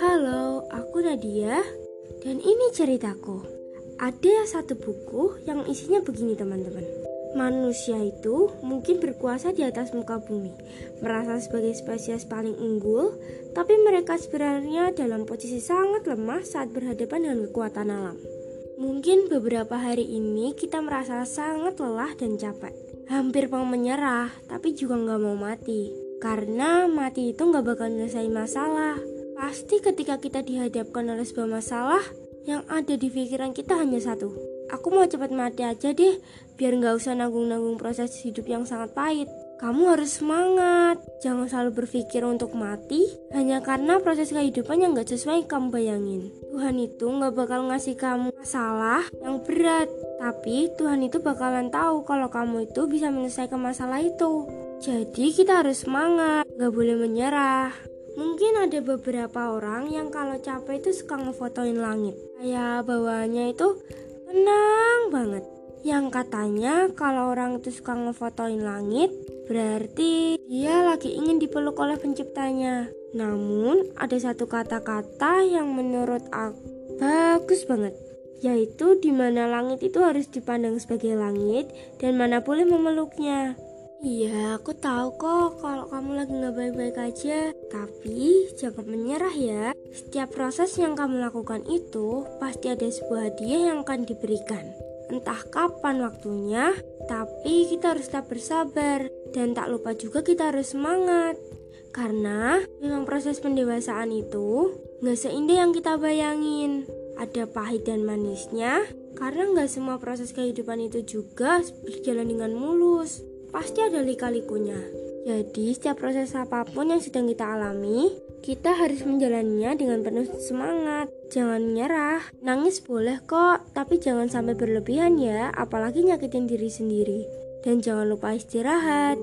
Halo, aku Nadia dan ini ceritaku. Ada satu buku yang isinya begini teman-teman. Manusia itu mungkin berkuasa di atas muka bumi, merasa sebagai spesies paling unggul, tapi mereka sebenarnya dalam posisi sangat lemah saat berhadapan dengan kekuatan alam. Mungkin beberapa hari ini kita merasa sangat lelah dan capek. Hampir mau menyerah, tapi juga nggak mau mati. Karena mati itu nggak bakal menyelesaikan masalah. Pasti ketika kita dihadapkan oleh sebuah masalah, yang ada di pikiran kita hanya satu. Aku mau cepat mati aja deh, biar nggak usah nanggung-nanggung proses hidup yang sangat pahit. Kamu harus semangat, jangan selalu berpikir untuk mati hanya karena proses kehidupan yang gak sesuai kamu bayangin. Tuhan itu gak bakal ngasih kamu masalah yang berat, tapi Tuhan itu bakalan tahu kalau kamu itu bisa menyelesaikan masalah itu. Jadi kita harus semangat, gak boleh menyerah. Mungkin ada beberapa orang yang kalau capek itu suka ngefotoin langit. Kayak bawaannya itu tenang banget. Yang katanya kalau orang itu suka ngefotoin langit, Berarti dia lagi ingin dipeluk oleh penciptanya. Namun ada satu kata-kata yang menurut aku bagus banget yaitu di mana langit itu harus dipandang sebagai langit dan mana boleh memeluknya. Iya, aku tahu kok kalau kamu lagi nggak baik-baik aja. Tapi jangan menyerah ya. Setiap proses yang kamu lakukan itu pasti ada sebuah hadiah yang akan diberikan. Entah kapan waktunya, tapi kita harus tetap bersabar dan tak lupa juga kita harus semangat. Karena memang proses pendewasaan itu nggak seindah yang kita bayangin. Ada pahit dan manisnya, karena nggak semua proses kehidupan itu juga berjalan dengan mulus. Pasti ada lika-likunya. Jadi setiap proses apa pun yang sedang kita alami, kita harus menjalaninya dengan penuh semangat. Jangan menyerah. Nangis boleh kok, tapi jangan sampai berlebihan ya, apalagi nyakitin diri sendiri. Dan jangan lupa istirahat.